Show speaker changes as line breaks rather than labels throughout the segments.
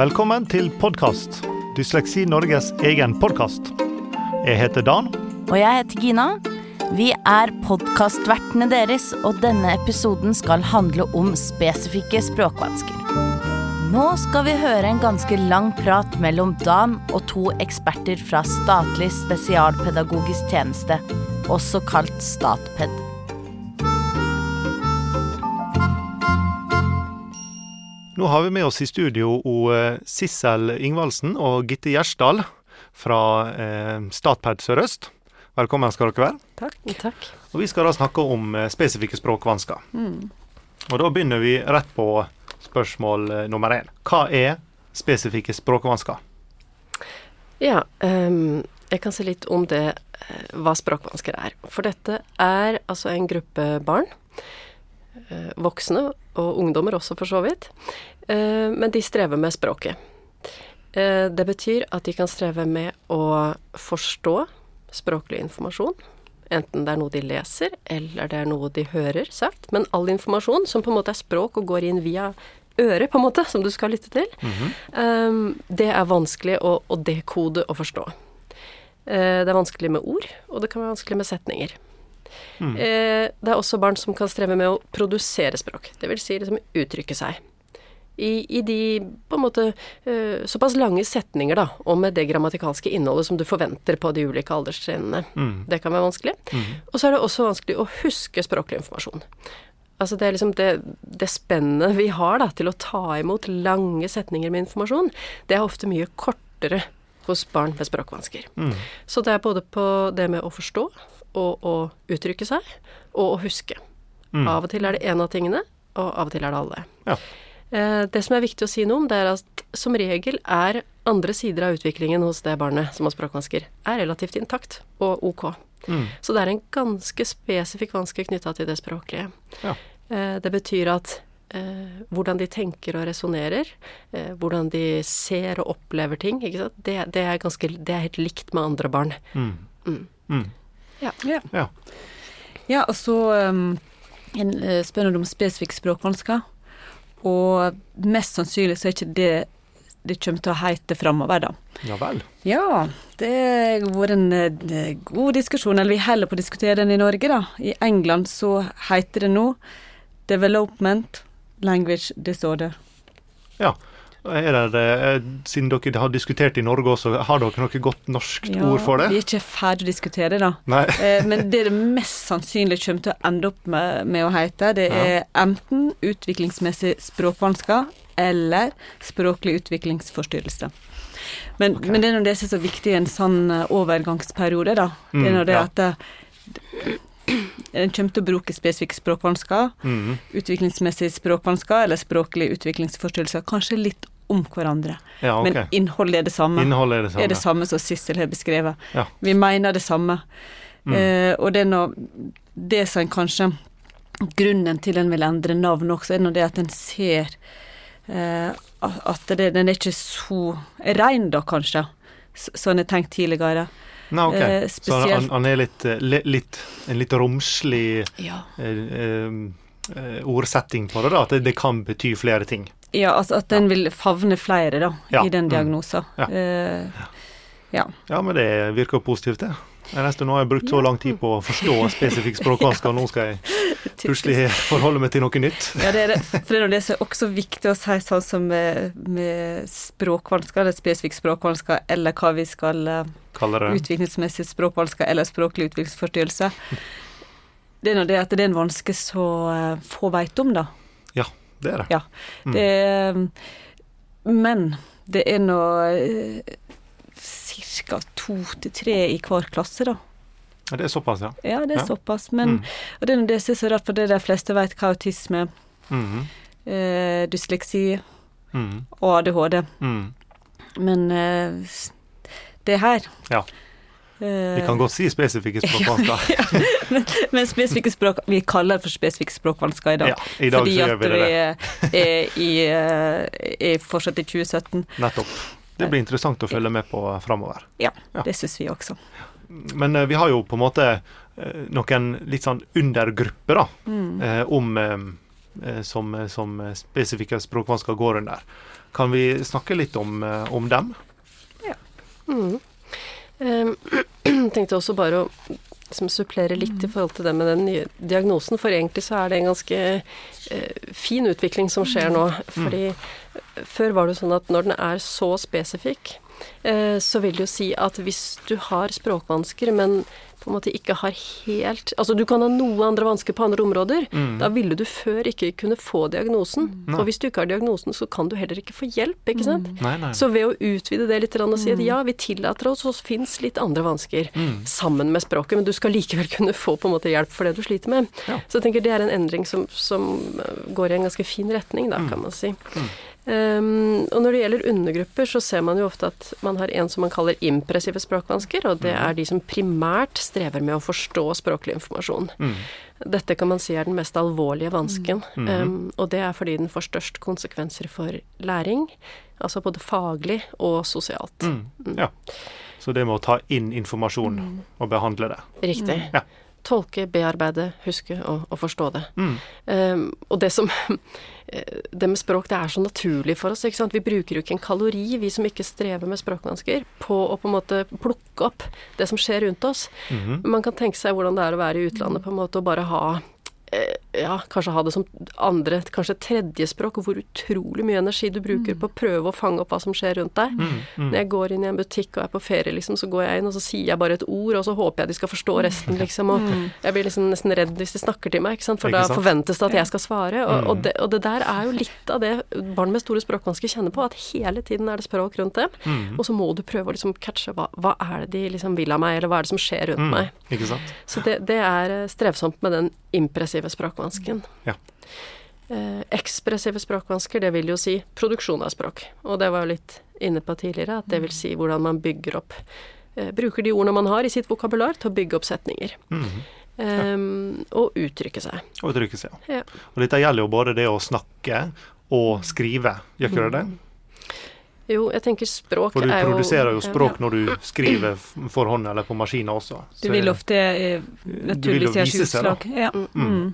Velkommen til podkast. Dysleksi Norges egen podkast. Jeg heter Dan.
Og jeg heter Gina. Vi er podkastvertene deres, og denne episoden skal handle om spesifikke språkvansker. Nå skal vi høre en ganske lang prat mellom Dan og to eksperter fra Statlig spesialpedagogisk tjeneste, også kalt Statped.
Nå har vi med oss i studio eh, Sissel Ingvaldsen og Gitte Gjersdal fra eh, Statped Sør-Øst. Velkommen skal dere være.
Takk. Takk.
Og Vi skal da snakke om eh, spesifikke språkvansker. Og Da begynner vi rett på spørsmål nummer én. Hva er spesifikke språkvansker?
Ja, um, jeg kan si litt om det, hva språkvansker er. For dette er altså en gruppe barn, voksne og ungdommer også for så vidt, eh, men de strever med språket. Eh, det betyr at de kan streve med å forstå språklig informasjon, enten det er noe de leser, eller det er noe de hører sagt, men all informasjon som på en måte er språk og går inn via øret, på en måte, som du skal lytte til, ehm, det er vanskelig å, dekode og forstå. Eh, det er vanskelig med ord, og det kan være vanskelig med setninger. Eh, det er også barn som kan streve med å produsere språk, det vil si liksom uttrykke seg. I, i de på en måte eh, såpass lange setninger, da, og med det grammatikalske innholdet som du forventer på de ulike alderstrinnene. Det kan være vanskelig. Og så er det også vanskelig å huske språklig informasjon. Altså det er liksom det, det spennet vi har da, til å ta imot lange setninger med informasjon, det er ofte mye kortere hos barn med språkvansker. Så det er både på det med å forstå og å uttrykke seg, og å huske. Av og til er det en av tingene, og av og til er det alle.
Ja.
Eh, Det som er viktig å si noe om, det er at som regel er andre sider av utviklingen hos det barnet som har språkvansker, er relativt intakt og ok. Så det er en ganske spesifikk vanske knytta til det språklige.
Ja.
Eh, Det betyr at eh, hvordan de tenker og resonnerer, eh, hvordan de ser og opplever ting? Det, det, er ganske, det er helt likt med andre barn. Ja.
Ja.
Ja.
Ja, og så um, en, eh, spør du om spesifikke språkvansker. Og mest sannsynlig så er ikke det det kommer til å heite framover, da.
ja vel.
Ja, det har vært en eh, god diskusjon, eller vi holder på å diskutere den i Norge, da. I England så heter det nå Development Language Disorder.
Ja. Er det, eh, siden dere har diskutert i Norge også, har dere noe godt norsk ord for det?
Vi er ikke ferdig å diskutere, da.
Nei.
Eh, Men det det mest sannsynlig kommer til å ende opp med, med å hete, det er enten utviklingsmessig språkvansker eller språklig utviklingsforstyrrelse. Men, men det er nå det som er så viktig i en sånn eh, overgangsperiode, da. Det er
Mm,
nå det
ja.
at det, en kommer til å bruke spesifikke språkvansker,
Mm.
utviklingsmessige språkvansker eller språklig utviklingsforstyrrelser, kanskje litt om hverandre.
Ja, okay.
Men innholdet er det samme
Innholdet er det samme.
er det samme som Sissel har beskrevet.
Ja.
Vi mener det samme.
Mm.
Eh, og det er nå det som kanskje Grunnen til en vil endre navn også, er nå det at en ser eh, at det, den er ikke så rein, da, kanskje, sånn har tenkt tidligere.
Nei, ok.
Eh,
Så han, han er litt, eh, litt, en litt romslig
Ja.
eh, eh, eh, ordsetting på det, da. At det, kan bety flere ting.
Ja, altså at en vil favne flere, da,
Ja,
i den
mm.
diagnosen.
Ja.
Eh, ja.
Ja, men det virker positivt, det. Jeg nesten, nå har jeg brukt så lang tid på å forstå spesifikk språkvanske, og nå skal jeg plutselig forholde meg til noe nytt.
Ja, det er det. For det er det som er også viktig å si, sånn som med, med språkvansker, eller spesifikk språkvansker, eller hva vi skal kalle
Kaller det.
Utviklingsmessige språkvansker eller språklig utviklingsforstyrrelse. Det er nå det at det er en vanske så eh, få veit om, da.
Ja, det er det.
Ja.
Mm.
Det er, men det er nå ca. to til tre i hver klasse, da.
Ja, Det er såpass, ja.
Ja, det er
Ja.
såpass. Men,
Mm.
Og det er det som er så rart, for det de fleste vet hva autisme,
Mhm.
eh, dysleksi
mm.
og ADHD. Men eh, det her
Ja.
eh,
Vi kan godt si spesifikke språkvansker.
men, men spesifikke språk Vi kaller det for spesifikke språkvansker i dag.
Ja, I dag
fordi at
vi
vi
det.
er, er, i, eh, er fortsatt i 2017.
Nettopp. Det blir interessant å følge med på framover.
Ja,
Ja.
det syns vi også.
Men eh, vi har jo på en måte eh, noen litt sånn undergrupper da,
Mm.
eh, om eh, eh, som, som spesifikke språkvansker går under. Kan vi snakke litt om, eh, om dem?
Mm. Jeg tenkte også bare å som supplere litt i forhold til det med den nye diagnosen, for egentlig så er det en ganske eh, fin utvikling som skjer nå. Fordi mm. før var det sånn at når den er så spesifikk, eh, så vil det jo si at hvis du har språkvansker, men på en måte ikke har helt Altså du kan ha noe andre vansker på andre områder. Mm. Da ville du før ikke kunne få diagnosen. Mm. Og hvis du ikke har diagnosen, så kan du heller ikke få hjelp, ikke sant. Mm. Nei, nei. Så ved å utvide det litt og si at mm. ja, vi tillater oss, oss fins litt andre vansker mm. sammen med språket, men du skal likevel kunne få på en måte hjelp for det du sliter med. Ja. Så jeg tenker det er en endring som, som går i en ganske fin retning, da, kan man si. Um, og når det gjelder undergrupper, så ser man jo ofte at man har en som man kaller impressive språkvansker, og det er de som primært strever med å forstå språklig informasjon. Mm. Dette kan man si er den mest alvorlige vansken, mm. um, og det er fordi den får størst konsekvenser for læring, altså både faglig og sosialt.
Mm. mm. Ja. Så det med å ta inn informasjon mm. og behandle det.
Riktig. Ja tolke, bearbeide, huske og, og forstå det. Mm. Um, og det som Det med språk, det er så naturlig for oss. ikke sant? Vi bruker jo ikke en kalori, vi som ikke strever med språkvansker, på å på en måte plukke opp det som skjer rundt oss. Mm. Man kan tenke seg hvordan det er å være i utlandet, på en måte, og bare ha ja, kanskje ha det som andre, kanskje tredjespråk, og hvor utrolig mye energi du bruker mm. på å prøve å fange opp hva som skjer rundt deg. Mm, mm. Når jeg går inn i en butikk og er på ferie, liksom, så går jeg inn og så sier jeg bare et ord, og så håper jeg de skal forstå resten, liksom. Og mm. jeg blir liksom nesten redd hvis de snakker til meg, ikke sant? for ikke da forventes det at jeg skal svare. Og, og, mm. det, og, det, der er jo litt av det barn med store språkvansker kjenner på, at hele tiden er det språk rundt det. Mm. Og så må du prøve å liksom catche hva, hva, er det de liksom vil av meg, eller hva er det som skjer rundt meg. Så det, det er eh, strevsomt med den impressive språkvansken. Ja. Eh, ekspressive språkvansker, det vil jo si produksjon av språk. Og det var jo litt inne på tidligere, at det vil si hvordan man bygger opp eh, Bruker de ordene man har i sitt vokabular til å bygge opp setninger. Mm -hmm. ja. um, og uttrykke seg.
Og uttrykke seg, ja. ja. Og dette gjelder jo både det å snakke og skrive, gjør ikke det det? Mm.
Jo, jeg tenker språk
er jo For du produserer jo språk når du skriver for hånd eller på maskiner også.
Så du vil ofte eh, naturlig Seg, utslag. Ja. Mm.
Mm.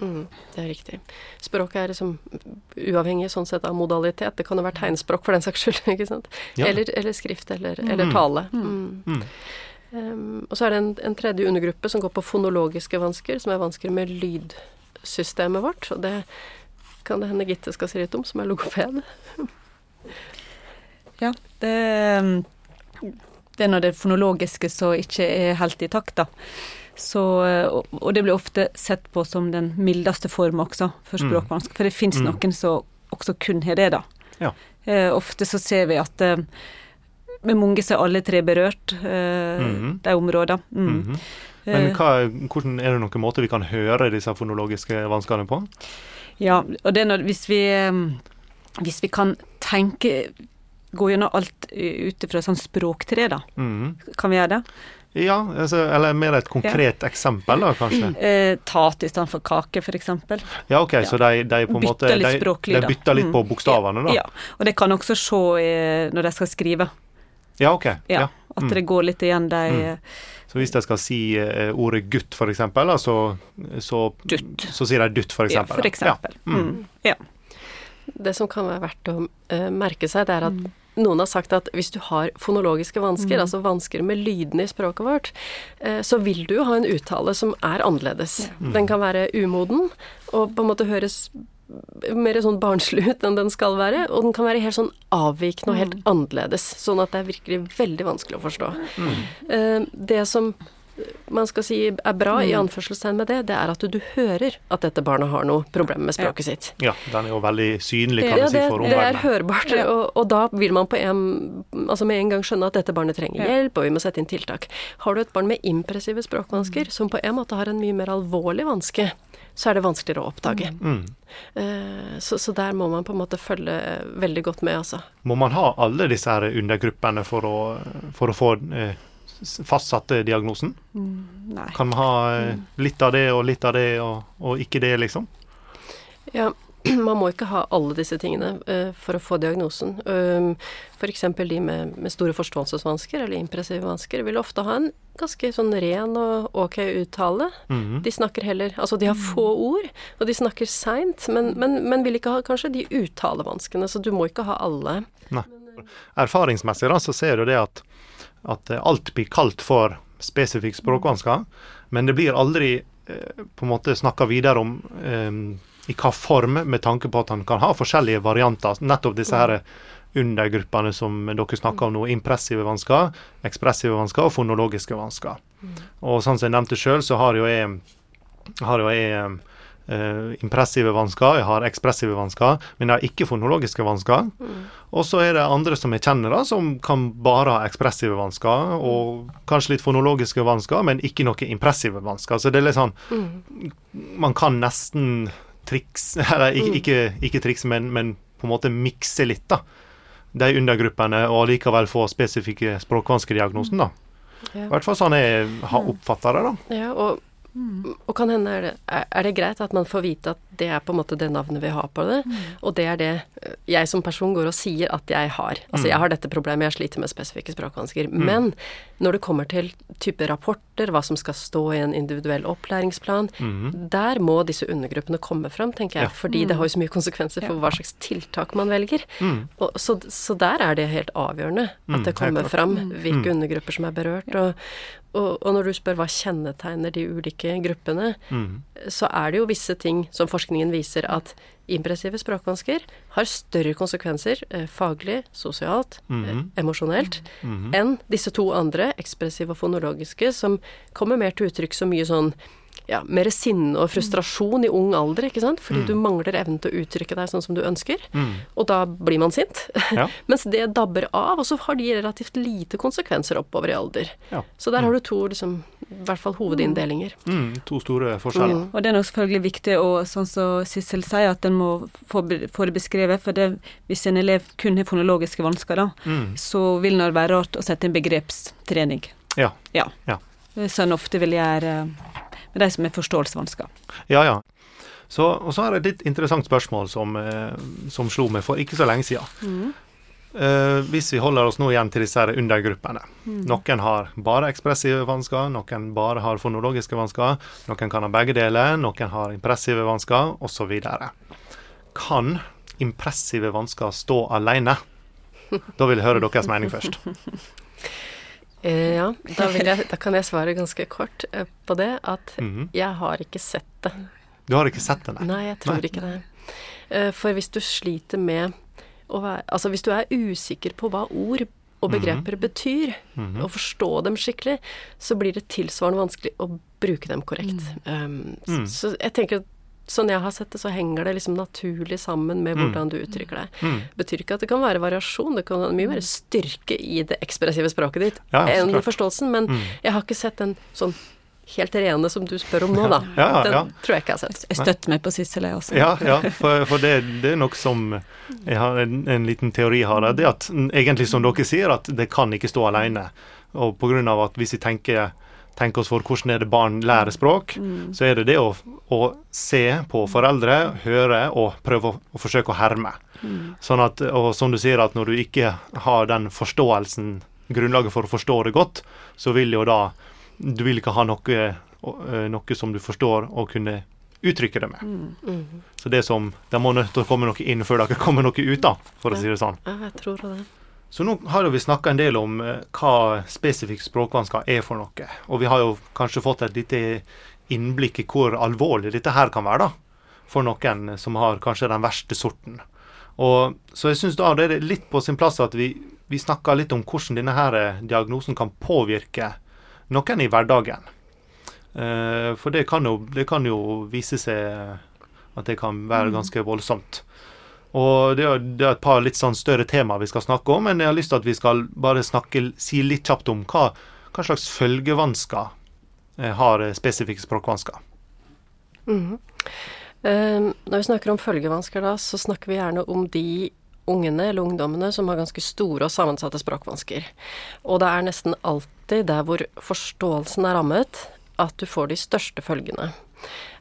Mm, det er riktig. Språket er liksom uavhengig sånn sett av modalitet. Det kan jo være tegnspråk for den saks skyld, ikke sant. Ja. Eller, eller, skrift eller, eller mm. tale. Um, og så er det en, en, tredje undergruppe som går på fonologiske vansker, som er vansker med lydsystemet vårt. Og det kan det hende Gitte skal si litt om, som er logoped.
Ja, det, det er når det fonologiske som ikke er helt i takt, da. Så, og det blir ofte sett på som den mildeste formen også for mm. språkvansker. For det fins mm. noen som også kun har det, da. Ja. Eh, ofte så ser vi at eh, med mange så er alle tre berørt, eh, mm. de områdene. Mm.
-hmm. Men eh. hva, hvordan, er det noen måte vi kan høre disse fonologiske vanskene på?
Ja, og det er når, hvis vi, eh, hvis vi kan tenke Gå gjennom alt ut ifra sånn språktre, da. Mm. Kan vi gjøre det?
Ja, altså, eller mer et konkret ja. eksempel, da, kanskje?
Eh, tat istedenfor kake, f.eks.
Ja, ok, ja. så de, de, på en måte de, de, bytter litt på mm. bokstavene, da?
Ja, og det kan også se eh, når de skal skrive.
Ja, ok.
Ja, At mm. det går litt igjen, de mm.
Eh, så hvis de skal si eh, ordet gutt, for eksempel, så, dutt. så, sier de dutt, eksempel.
Ja, for eksempel. Ja. Mm. Ja.
Det som kan være verdt å uh, merke seg, det er at mm noen har sagt at hvis du har fonologiske vansker, mm. altså vansker med lydene i språket vårt, eh, så vil du ha en uttale som er annerledes. Mm. Den kan være umoden og på en måte høres mer sånn barnslig ut enn den skal være, og den kan være helt sånn avvikende og helt mm. annerledes, sånn at det er virkelig veldig vanskelig å forstå. Mm. Eh, det som man skal si er bra, i mm. anførselstegn med det, det er at du, du hører at dette barnet har noe problem med språket
ja.
sitt.
Ja, den er jo veldig synlig, kan ja, si, for omverdenen.
Det er hørbart, og, og, da vil man på en, altså med en gang skjønne at dette barnet trenger hjelp, og vi må sette inn tiltak. Har du et barn med impressive språkvansker, mm. som på en måte har en mye mer alvorlig vanske, så er det vanskeligere å oppdage. Mm. Uh, så, så, der må man på en måte følge veldig godt med, altså.
Må man ha alle disse her undergruppene for å, for å få uh, fastsatte diagnosen? Nei. kan vi ha eh, mm. litt av det og litt av det og, og ikke det, liksom?
Ja, man må ikke ha alle disse tingene uh, for å få diagnosen. Um, F.eks. de med, med, store forståelsesvansker eller impressive vansker vil ofte ha en ganske sånn ren og ok uttale. Mm -hmm. De snakker heller Altså, de har få ord, og de snakker seint, men, men, men, vil ikke ha kanskje de uttalevanskene, så du må ikke ha alle.
Nei. Erfaringsmessig da, så ser du det at, at alt blir kalt for spesifikk språkvansker, men det blir aldri eh, på en måte snakka videre om eh, i hva form, med tanke på at han kan ha forskjellige varianter. Nettopp disse her undergruppene som dere snakker om nå. Impressive vansker, ekspressive vansker og fonologiske vansker. Og sånn som jeg nevnte sjøl, så har jo jeg, har jo jeg impressive vansker, jeg har ekspressive vansker, men jeg har ikke fonologiske vansker. Mm. Og så er det andre som jeg kjenner, da, som kan bare ha ekspressive vansker, og kanskje litt fonologiske vansker, men ikke noe impressive vansker. Så det er litt sånn mm. Man kan nesten triks Eller ikke, mm. ikke, ikke triks, men, men, på en måte mikse litt, da. De undergruppene, og likevel få spesifikke språkvanskediagnosen, da. I hvert fall sånn jeg har mm. oppfatta det, da.
Ja, og Mm. Og kan hende er det, er det, greit at man får vite at det er på en måte det navnet vi har på det, mm. og det er det eh, jeg som person går og sier at jeg har. Altså mm. jeg har dette problemet, jeg sliter med spesifikke språkvansker. Mm. Men når det kommer til type rapporter, hva som skal stå i en individuell opplæringsplan, mm. der må disse undergruppene komme fram, tenker jeg. Ja. Fordi det har jo så mye konsekvenser for hva slags tiltak man velger. Mm. Og, så, så, der er det helt avgjørende at det kommer fram hvilke undergrupper som er berørt. Og, og, og, når du spør hva kjennetegner de ulike gruppene, mm. så er det jo visse ting som forskningen viser at impressive språkvansker har større konsekvenser eh, faglig, sosialt, mm. eh, emosjonelt mm. enn disse to andre, ekspressive og fonologiske, som kommer mer til uttrykk så mye sånn ja, mer sinne og frustrasjon i ung alder, ikke sant? Fordi mm. du mangler evnen til å uttrykke deg sånn som du ønsker. Mm. Og da blir man sint. Ja. Mens det dabber av, og så har de relativt lite konsekvenser oppover i alder. Ja. Så der har du to liksom, i hvert fall hovedinndelinger.
Mm. mm to store forskjeller. Mm.
Og det er nok selvfølgelig viktig, og sånn som Sissel sier, at en må få, få, det beskrevet. For det, hvis en elev kun har fonologiske vansker, da, mm. så vil det være rart å sette en begrepstrening.
Ja.
ja.
ja.
Som en ofte vil gjøre med de som har forståelsesvansker.
Ja, ja. Så, og så er det et litt interessant spørsmål som, eh, som slo meg for ikke så lenge siden. Mm. Uh, hvis vi holder oss nå igjen til disse undergruppene. Mm. Noen har bare ekspressive vansker, noen bare har fonologiske vansker, noen kan ha begge deler, noen har impressive vansker, osv. Kan impressive vansker stå alene? Da vil jeg høre deres mening først.
Eh, ja, da, jeg, da, kan jeg svare ganske kort eh, på det at mm -hmm. jeg har ikke sett det.
Du har ikke sett det, nei?
Nei, jeg tror nei. ikke det. Eh, for hvis du sliter med å være Altså hvis du er usikker på hva ord og begreper mm -hmm. betyr, mm -hmm. og forstå dem skikkelig, så blir det tilsvarende vanskelig å bruke dem korrekt. Um, så, så jeg tenker at sånn jeg har sett det, så henger det liksom naturlig sammen med mm. hvordan du uttrykker deg. Mm. Betyr ikke at det kan være variasjon, det kan være mye mer styrke i det ekspressive språket ditt ja, enn i forståelsen, men mm. jeg har ikke sett den sånn helt rene som du spør om nå, da.
Ja, ja,
den tror jeg ikke jeg har sett.
Jeg støtter meg på Sissel, jeg også.
Ja, ja for, for det, det, er nok som Jeg har en, en liten teori her. Det er at egentlig, som dere sier, at det kan ikke stå alene. Og på grunn av at hvis jeg tenker tenke oss for hvordan er det barn lærer språk, mm. så er det det å, å, se på foreldre, høre og prøve å, å forsøke å herme. Mm. Sånn at, og som du sier, at når du ikke har den forståelsen, grunnlaget for å forstå det godt, så vil jo da Du vil ikke ha noe, noe som du forstår og kunne uttrykke det med. Mm. mm. Så det som Det må nødt til å komme noe inn før det kommer noe ut, da, for å si det sånn.
Ja, jeg tror det.
Så nå har vi snakka en del om eh, hva spesifikke språkvansker er for noe. Og vi har jo kanskje fått et lite innblikk i hvor alvorlig dette her kan være, da. For noen som har kanskje den verste sorten. Og, så jeg syns da det er litt på sin plass at vi, vi snakker litt om hvordan denne her eh, diagnosen kan påvirke noen i hverdagen. Eh, for det kan, jo, det kan jo vise seg at det kan være mm. ganske voldsomt. Og det er, det er, et par litt sånn større tema vi skal snakke om, men jeg har lyst til at vi skal bare snakke, si litt kjapt om hva, hva slags følgevansker eh, har spesifikke språkvansker.
Mm uh, når vi snakker om følgevansker, da, så snakker vi gjerne om de ungene eller ungdommene som har ganske store og sammensatte språkvansker. Og det er nesten alltid der hvor forståelsen er rammet, at du får de største følgene.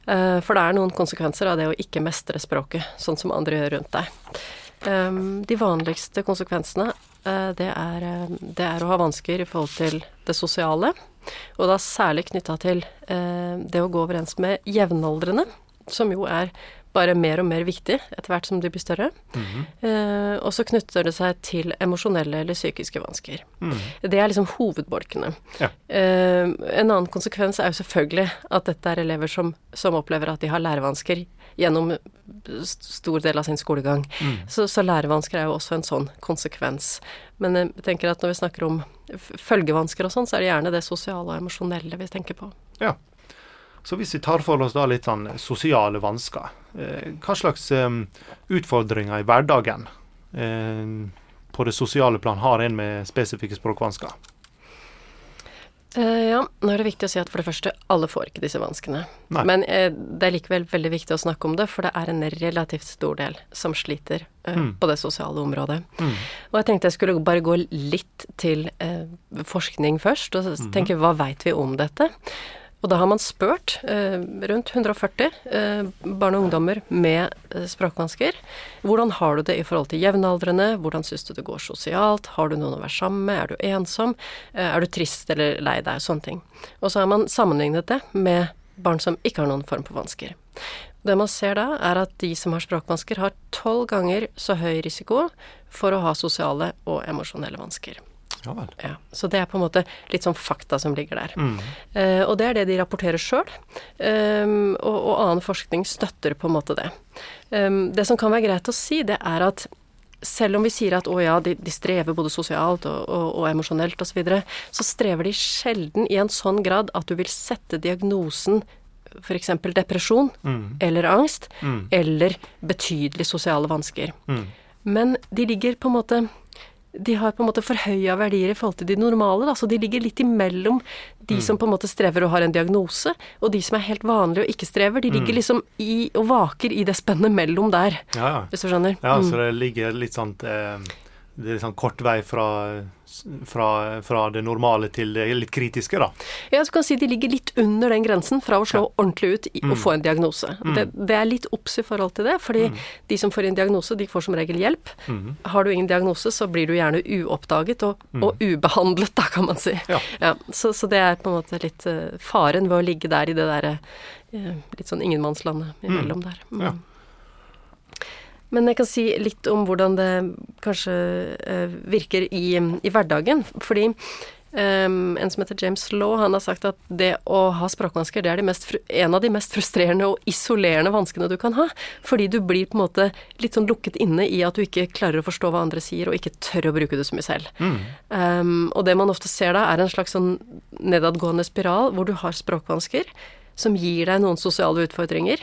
Eh, for det er noen konsekvenser av det å ikke mestre språket, sånn som andre gjør rundt deg. Eh, de vanligste konsekvensene, eh, det er, eh, det er å ha vansker i forhold til det sosiale, og da særlig knytta til det å gå overens med jevnaldrende, som jo er bare mer og mer viktig etter hvert som de blir større. Eh, og så knytter det seg til emosjonelle eller psykiske vansker. Det er liksom hovedbolkene.
Ja.
Eh, en annen konsekvens er jo selvfølgelig at dette er elever som, som opplever at de har lærevansker gjennom stor del av sin skolegang. Så, så lærevansker er jo også en sånn konsekvens. Men jeg tenker at når vi snakker om følgevansker og sånn, så er det gjerne det sosiale og emosjonelle vi tenker på.
Ja. Så hvis vi tar for oss da litt sånn sosiale vansker, eh, hva slags eh, utfordringer i hverdagen eh, på det sosiale plan har en med spesifikke språkvansker?
Ja, nå er det viktig å si at for det første, alle får ikke disse vanskene.
Nei.
Men eh, det er likevel veldig viktig å snakke om det, for det er en relativt stor del som sliter eh,
Mm.
på det sosiale området.
Mm.
Og jeg tenkte jeg skulle bare gå litt til eh, forskning først, og s- tenke hva veit vi om dette? Og da har man spurt eh, rundt 140 eh, barn og ungdommer med eh, språkvansker. Hvordan har du det i forhold til jevnaldrende? Hvordan syns du det går sosialt? Har du noen å være sammen med? Er du ensom? Eh, er du trist eller lei deg? Sånne ting. Og så har man sammenlignet det med barn som ikke har noen form for vansker. Det man ser da, er at de som har språkvansker, har tolv ganger så høy risiko for å ha sosiale og emosjonelle vansker.
Ja vel.
Ja, så det er på en måte litt sånn fakta som ligger der.
Mm.
Eh, og det er det de rapporterer sjøl. og, og annen forskning støtter på en måte det. Um, det som kan være greit å si, det er at selv om vi sier at å ja, de, de strever både sosialt og, og, og emosjonelt osv., så, videre, så strever de sjelden i en sånn grad at du vil sette diagnosen f.eks. depresjon
Mm.
eller angst
Mm.
eller betydelige sosiale vansker.
Mm.
Men de ligger på en måte De har på en måte forhøya verdier i forhold til de normale. Da. Så de ligger litt imellom de
Mm.
som på en måte strever og har en diagnose, og de som er helt vanlige og ikke strever. De
Mm.
ligger liksom i og vaker i det spennet mellom der,
Ja, ja.
hvis du skjønner.
Ja,
Mm.
så det ligger litt sånn eh, Det er litt sånn kort vei fra, fra, fra det normale til det litt kritiske, da.
Ja, du kan si de ligger litt under den grensen fra å slå ordentlig ut i, og
Mm.
få en diagnose. Det, det er litt obs i forhold til det, fordi de som får en diagnose, de får som regel hjelp.
Mm.
Har du ingen diagnose, så blir du gjerne uoppdaget og, og ubehandlet, da, kan man si.
Ja.
så, så det er på en måte litt eh, faren ved å ligge der i det derre eh, litt sånn ingenmannslandet imellom der. Mm.
Ja.
Men jeg kan si litt om hvordan det kanskje eh, virker i, i hverdagen. Fordi um, en som heter James Law, han har sagt at det å ha språkvansker, det er de mest, en av de mest frustrerende og isolerende vanskene du kan ha. Fordi du blir på en måte litt sånn lukket inne i at du ikke klarer å forstå hva andre sier, og ikke tør å bruke det så mye selv.
Mm.
Um, og det man ofte ser da, er en slags sånn nedadgående spiral hvor du har språkvansker som gir deg noen sosiale utfordringer.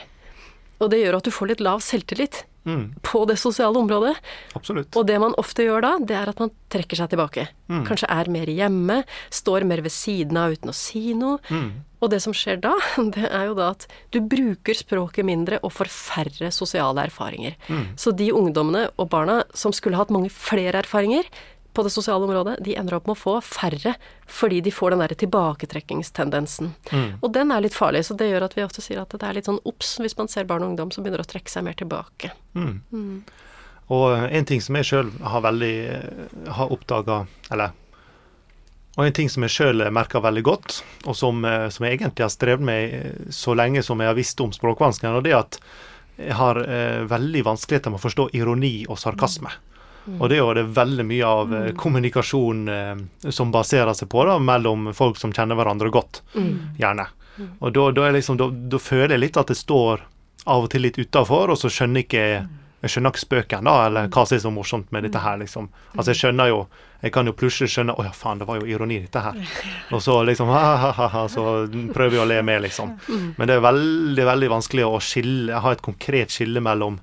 Og det gjør at du får litt lav selvtillit
Mm.
på det sosiale området.
Absolutt.
Og det man ofte gjør da, det er at man trekker seg tilbake.
Mm.
Kanskje er mer hjemme, står mer ved siden av uten å si noe.
Mm.
Og det som skjer da, det er jo da at du bruker språket mindre og får færre sosiale erfaringer.
Mm.
Så de ungdommene og barna som skulle hatt mange flere erfaringer på det sosiale området, de ender opp med å få færre fordi de får den derre tilbaketrekkingstendensen.
Mm.
Og den er litt farlig, så det gjør at vi ofte sier at det er litt sånn obs hvis man ser barn og ungdom som begynner å trekke seg mer tilbake.
Mm. Og en ting som jeg sjøl har veldig eh, har oppdaga Eller Og en ting som jeg sjøl merker veldig godt, og som, eh, som jeg egentlig har strevd med eh, så lenge som jeg har visst om språkvanskene, og det er at jeg har eh, veldig vanskeligheter med å forstå ironi og sarkasme. Og det er jo det veldig mye av mm. kommunikasjon eh, som baserer seg på da, mellom folk som kjenner hverandre godt, gjerne. Og da, da, liksom, da, føler jeg litt at det står av og til litt utafor, og så skjønner ikke jeg skjønner ikke spøken, da, eller hva som er så morsomt med dette her, liksom. Altså, jeg skjønner jo Jeg kan jo plutselig skjønne Å ja, faen, det var jo ironi, dette her. Og så liksom ha-ha-ha, så prøver jeg å le med, liksom. Men det er veldig, veldig vanskelig å skille Ha et konkret skille mellom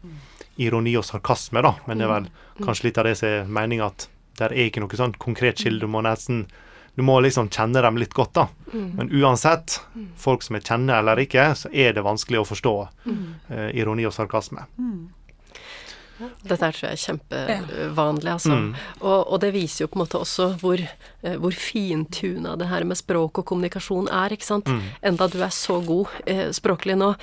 ironi og sarkasme, da. Men det er vel kanskje litt av det som er meninga, at der er ikke noe sånn konkret skille. Du må nesten du må liksom kjenne dem litt godt, da. Men uansett, folk som jeg kjenner eller ikke, så er det vanskelig å forstå eh, ironi og sarkasme.
Dette er, tror jeg er kjempevanlig, altså.
Mm.
Og, og det viser jo på en måte også hvor, hvor fintuna det her med språk og kommunikasjon er, ikke sant.
Mm.
Enda du er så god eh, språklig nå,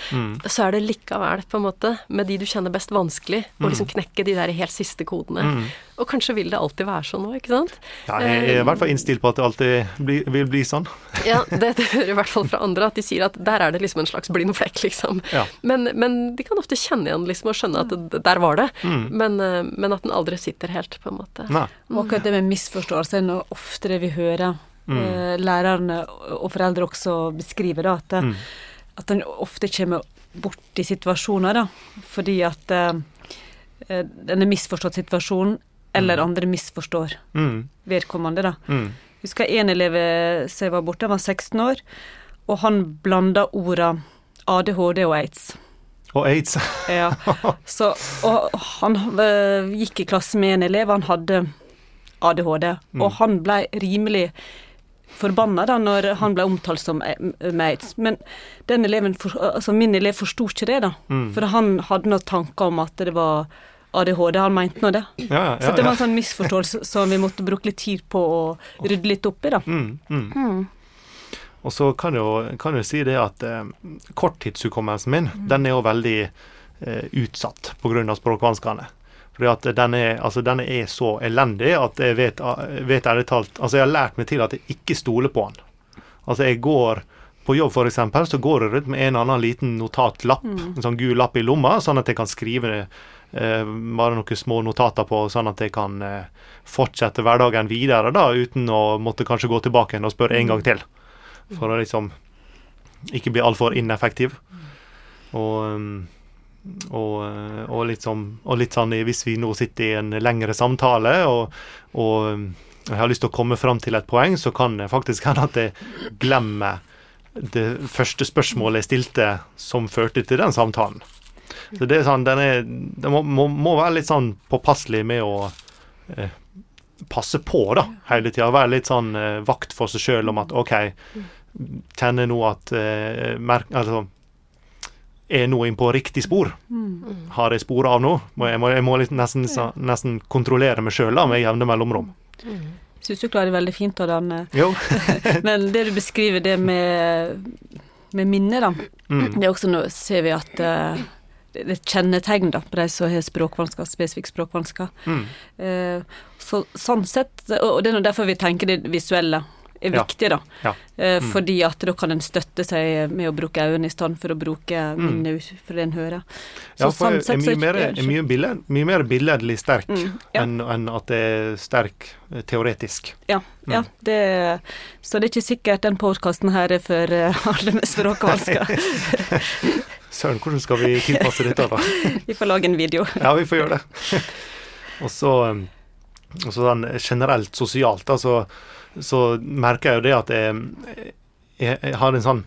så er det likevel på en måte med de du kjenner best vanskelig å liksom knekke de der helt siste kodene. Og kanskje vil det alltid være sånn nå, ikke sant.
Ja, jeg er i hvert fall innstilt på at det alltid bli, vil bli sånn.
Ja, det, det hører i hvert fall fra andre, at de sier at der er det liksom en slags blind flekk, liksom.
Ja.
Men, men de kan ofte kjenne igjen liksom og skjønne at det, der var det, men, eh, men at den aldri sitter helt, på en måte.
Nei.
Og akkurat det med misforståelse er noe ofte det vi hører eh, lærerne og foreldre også beskrive, da, at,
Mm.
at en ofte kommer bort i situasjoner, da, fordi at eh, eh, denne misforstått situasjonen, eller andre misforstår
Mm.
vedkommende, da.
Mm.
Husker en elev eh, som var borte, han var 16 år, og han blanda orda ADHD og aids.
Og aids.
Ja. Så, og han øh, gikk i klasse med en elev, han hadde ADHD, og han ble rimelig forbanna da når han ble omtalt som mates. med. Men den eleven, for, altså min elev forsto ikke det, da. For han hadde noen tanker om at det var ADHD, han mente nå det.
Ja, ja,
Så det var en sånn misforståelse som vi måtte bruke litt tid på å rydde litt opp i, da.
Mm, mm. Og så kan jeg jo, kan jeg jo si det at eh, korttidshukommelsen min, den er jo veldig eh, utsatt pga. språkvanskene. Fordi at den er, altså den er så elendig at jeg vet, vet ærlig talt Altså, jeg har lært meg til at jeg ikke stoler på den. Altså, jeg går på jobb, eksempel, så går jeg rundt med en eller annen liten notatlapp, en sånn gul lapp i lomma, sånn at jeg kan skrive eh, bare noen små notater på, sånn at jeg kan eh, fortsette hverdagen videre, da, uten å måtte kanskje gå tilbake igjen og spørre en gang til. For å liksom ikke bli altfor ineffektiv. Og, um, og, eh, og, sånn, og litt sånn hvis vi nå sitter i en lengre samtale, og, og um, jeg har lyst til å komme fram til et poeng, så kan det faktisk hende at jeg glemmer det første spørsmålet jeg stilte som førte til den samtalen. Så det er sånn, den er, den må, må, må være litt sånn påpasselig med å eh, passe på da, hele tida. Være litt sånn eh, vakt for seg sjøl om at OK, kjenner nå at eh, merk, altså, Er nå inn på riktig spor? Har jeg spora av nå? Jeg må, jeg må nesten, nesten kontrollere meg sjøl med jevne mellomrom.
Jeg Syns du klarer det veldig fint, eh,
Jo.
Men det du beskriver, det med, med minnet, da.
Mm.
Det er også noe, ser vi at eh, det er et kjennetegn da, på de som har språkvansker, spesifikke språkvansker.
Mm.
Eh, så, sånn sett, og det er nå derfor vi tenker det visuelle er viktig, da.
Ja.
Mm. Fordi at da kan en støtte seg med å bruke øynene i stedet for å bruke minnet mm. for det en hører.
Så Ja, for jeg er mye mer, er mye, billed, mye mer billedlig sterk
Mm, ja.
enn en at det er sterk eh, teoretisk.
Ja,
Mm.
ja det, så det er ikke sikkert den podkasten her er for eh, alle med språkvansker.
Søren, hvordan skal vi tilpasse dette, da?
Vi får lage en video.
Ja, vi får gjøre det. og så og sånn generelt sosialt, da, så, så merker jeg jo det at jeg, jeg, jeg har en sånn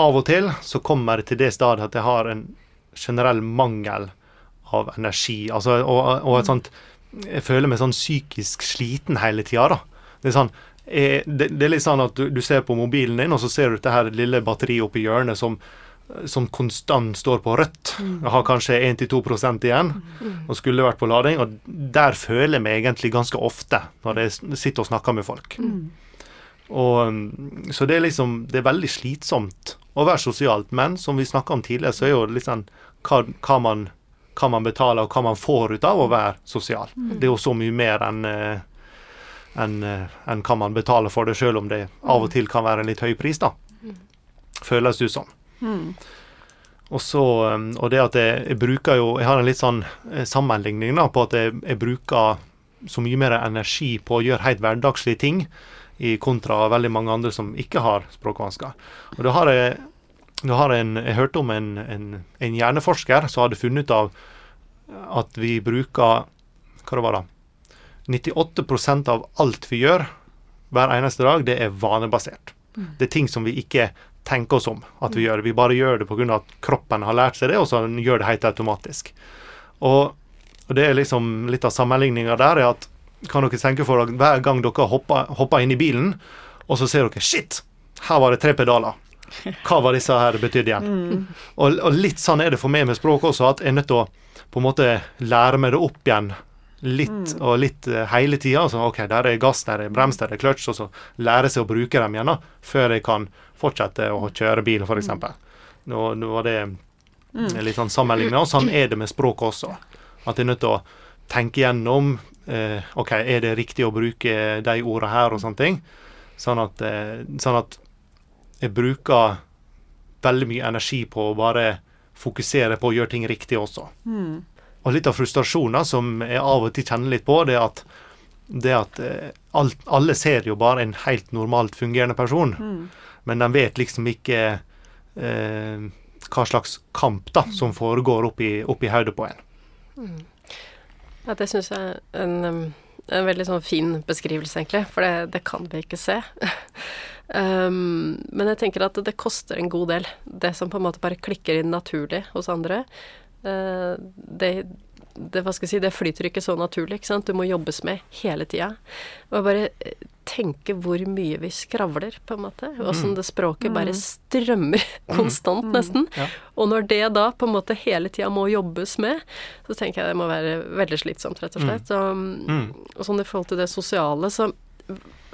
Av og til så kommer jeg til det stadiet at jeg har en generell mangel av energi. Altså, og, og et sånt Jeg føler meg sånn psykisk sliten hele tida, da. Det er sånn jeg, det, det er litt sånn at du, du ser på mobilen din, og så ser du dette her lille batteriet oppi hjørnet som som konstant står på rødt. Jeg har kanskje 1-2% igjen og skulle vært på lading. Og der føler jeg meg egentlig ganske ofte når jeg sitter og snakker med folk. Og, um, så det er liksom Det er veldig slitsomt å være sosialt. Men som vi snakka om tidligere, så er jo sånn hva, hva, man, hva man betaler, og hva man får ut av å være sosial. Det er jo så mye mer enn eh, enn en hva man betaler for det, sjøl om det av og til kan være en litt høy pris, da. Føles det ut som. Og så, um, og det at jeg, jeg bruker jo Jeg har en litt sånn eh, sammenligning da, på at jeg, jeg bruker så mye mer energi på å gjøre helt hverdagslige ting, i kontra veldig mange andre som ikke har språkvansker. Og da har jeg, da har en, jeg hørte om en, en, en hjerneforsker som hadde funnet ut av at vi bruker Hva det var da? 98% av alt vi gjør hver eneste dag, det er vanebasert. Det er ting som vi ikke tenker oss om at vi gjør. det. Vi bare gjør det pga. at kroppen har lært seg det, og så gjør det helt automatisk. Og, og det er liksom litt av sammenligninga der er at kan dere tenke for dere hver gang dere hopper, hopper inn i bilen, og så ser dere Shit! Her var det tre pedaler. hva var disse her betydde igjen? Og, og litt sånn er det for meg med språk også, at jeg er nødt til å på en måte lære meg det opp igjen litt og litt uh, hele tida. Altså, OK, der er gass, der er brems, der er clutch, og så lære seg å bruke dem igjen da, før jeg kan fortsette å kjøre bil, f.eks. Nå, nå var det litt sånn sammenligning, og sånn er det med språk også. At jeg er nødt til å tenke gjennom eh, OK, er det riktig å bruke de ordene her, og sånne ting. Sånn at, eh, sånn at jeg bruker veldig mye energi på å bare fokusere på å gjøre ting riktig også. Og litt av frustrasjonen som jeg av og til kjenner litt på, det er at, det at eh, alt, alle ser jo bare en helt normalt fungerende person, men de vet liksom ikke eh, hva slags kamp da som foregår oppi, oppi hodet på en.
Ja, det syns jeg er en, en veldig sånn fin beskrivelse, egentlig, for det, det kan vi ikke se. um, men jeg tenker at det koster en god del. Det som på en måte bare klikker inn naturlig hos andre, Uh, det, det, hva skal jeg si, det flyter ikke så naturlig, ikke sant. Du må jobbes med hele tida. Og bare eh, tenke hvor mye vi skravler, på en måte. Åssen det språket bare strømmer konstant, nesten.
Ja.
Og når det da på en måte hele tida må jobbes med, så tenker jeg det må være veldig slitsomt, rett og slett. Og,
Mm.
og sånn i forhold til det sosiale, så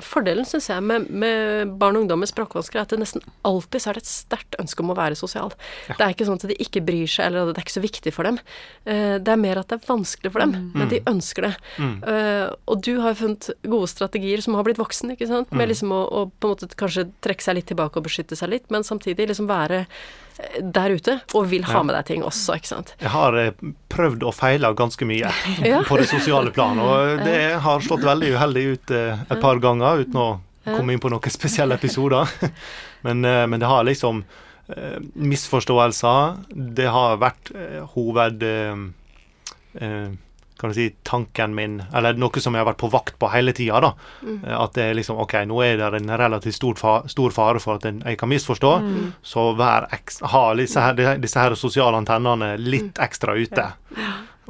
Fordelen, syns jeg, med, med barn og ungdom med språkvansker, er at det nesten alltid så er det et sterkt ønske om å være sosial. Det er ikke sånn at de ikke bryr seg, eller at det er ikke så viktig for dem. Eh, det er mer at det er vanskelig for dem, men de ønsker det. Eh, og du har funnet gode strategier som har blitt voksen, ikke sant, med liksom å, å på en måte kanskje trekke seg litt tilbake og beskytte seg litt, men samtidig liksom være eh, der ute og vil ha med deg ting også, ikke sant.
Jeg har prøvd og feila ganske mye
Ja.
på det sosiale plan, og det har slått veldig uheldig ut et par ganger, uten å komme inn på noen spesielle episoder. Men, eh, men det har liksom eh, misforståelser. Det har vært eh, hoved... kan du si, tanken min, eller noe som jeg har vært på vakt på hele tida. da. Eh, At det er liksom OK, nå er det en relativt stor, fa stor fare for at jeg kan misforstå, så vær ha disse her, disse her sosiale antennene litt ekstra ute.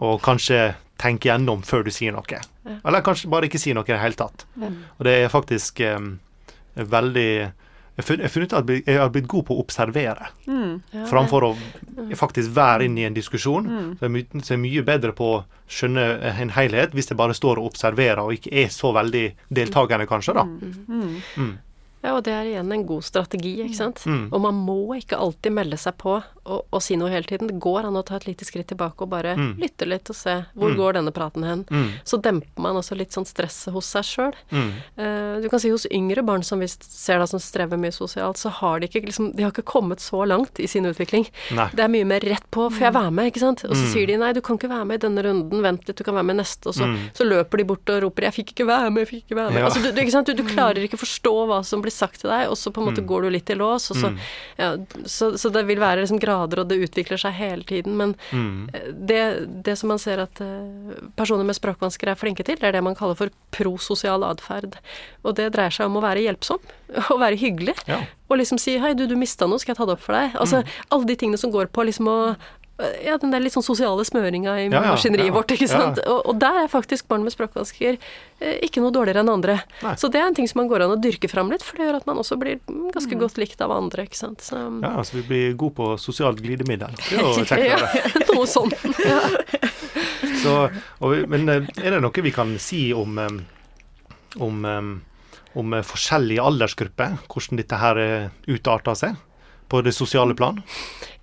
Og kanskje tenke gjennom før du sier noe. Eller kanskje bare ikke si noe i det hele tatt. Og det er faktisk um, veldig jeg har funnet- ut at jeg har blitt god på å observere,
Ja,
framfor å faktisk være inne i en diskusjon. Så jeg så jeg er mye bedre på å skjønne en helhet hvis jeg bare står og observerer og ikke er så veldig deltakende, kanskje. da.
Ja, og det er igjen en god strategi, ikke sant.
Mm.
Og man må ikke alltid melde seg på og, å, si noe hele tiden. Det går an å ta et lite skritt tilbake og bare
Mm.
lytte litt og se hvor går denne praten hen.
Mm.
Så demper man også litt sånn stresset hos seg sjøl.
Mm.
du kan si hos yngre barn som vi ser da som strever mye sosialt, så har de ikke liksom De har ikke kommet så langt i sin utvikling.
Nei.
Det er mye mer rett på 'får jeg være med', ikke sant. Og så
Mm.
sier de 'nei, du kan ikke være med i denne runden, vent litt, du kan være med i neste', og så,
Mm.
så løper de bort og roper 'jeg fikk ikke være med, jeg fikk ikke være med'.
Ja.
Altså, du, du, ikke sant? Du, du klarer ikke forstå hva som blir sagt til deg, og så på en måte går du litt i lås, og så, ja, så, så det vil være liksom grader, og det utvikler seg hele tiden, men
Mm.
eh, det, det som man ser at eh, personer med språkvansker er flinke til, det er det man kaller for prososial atferd. Og det dreier seg om å være hjelpsom, og være hyggelig,
Ja.
og liksom si 'hei, du, du mista noe, skal jeg ta det opp for deg?' Altså alle de tingene som går på liksom å ja, den der litt sånn sosiale smøringa i
Ja,
maskineriet vårt, ikke sant. Og, og der er faktisk barn med språkvansker eh, ikke noe dårligere enn andre.
Nei.
Så det er en ting som man går an å dyrke fram litt, for det gjør at man også blir mm, ganske godt likt av andre, ikke sant. Så,
Ja, altså vi blir gode på sosialt glidemiddel. Det er jo kjekt. å
noe sånt. Ja.
Så, vi- men eh, er det noe vi kan si om om, om eh, forskjellige aldersgrupper? Hvordan dette her eh, utarter seg på det sosiale plan?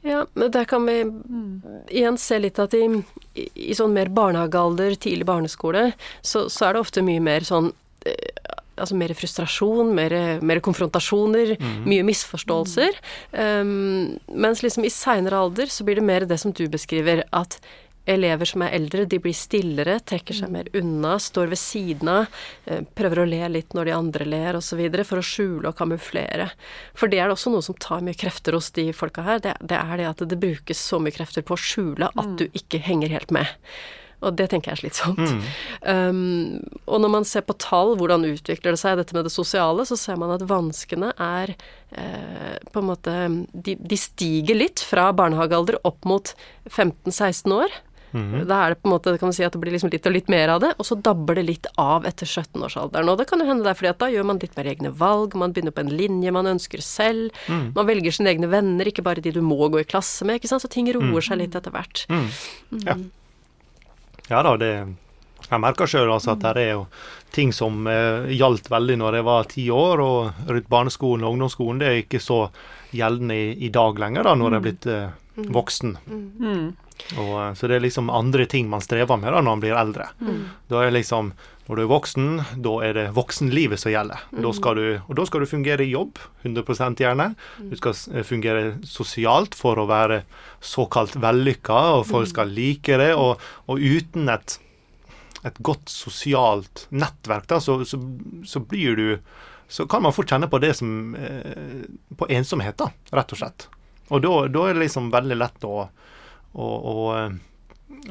Ja, men der kan vi igjen se litt at i, i, sånn mer barnehagealder, tidlig barneskole, så, så er det ofte mye mer sånn eh, Altså mer frustrasjon, mer, mer konfrontasjoner, mye misforståelser. Um, mens liksom i seinere alder så blir det mer det som du beskriver, at elever som er eldre, de blir stillere, trekker seg mer unna, står ved siden av, eh, prøver å le litt når de andre ler osv., for å skjule og kamuflere. For det er også noe som tar mye krefter hos de folka her. Det, det er det at det brukes så mye krefter på å skjule at du ikke henger helt med. Og det tenker jeg er slitsomt. Um, og når man ser på tall, hvordan utvikler det seg, dette med det sosiale, så ser man at vanskene er eh, på en måte de, de stiger litt fra barnehagealder opp mot 15-16 år.
Mhm.
Da er det på en måte, kan man si at det blir liksom litt og litt mer av det, og så dabber det litt av etter 17-årsalderen. Og det kan jo hende det er fordi at da gjør man litt mer egne valg, man begynner på en linje man ønsker selv,
Mm.
man velger sine egne venner, ikke bare de du må gå i klasse med, ikke sant, så ting roer
Mm.
seg litt etter hvert.
Mm. Ja. ja da, det Jeg merker sjøl altså at det er jo ting som eh, gjaldt veldig når jeg var ti år, og rundt barneskolen og ungdomsskolen. Det er ikke så gjeldende i, i dag lenger, da, når jeg er blitt eh, voksen.
Mm.
Og, eh, så det er liksom andre ting man strever med da når man blir eldre.
Mm.
Da er liksom Når du er voksen, da er det voksenlivet som gjelder. Da skal du, og da skal du fungere i jobb, 100% gjerne. Du skal eh, fungere sosialt for å være såkalt vellykka, og folk skal like det. Og, og uten et, et godt sosialt nettverk, da, så, så, så blir du Så kan man fort kjenne på det som eh, På ensomhet, da, rett og slett. Og da, da er det liksom veldig lett å, å, å eh,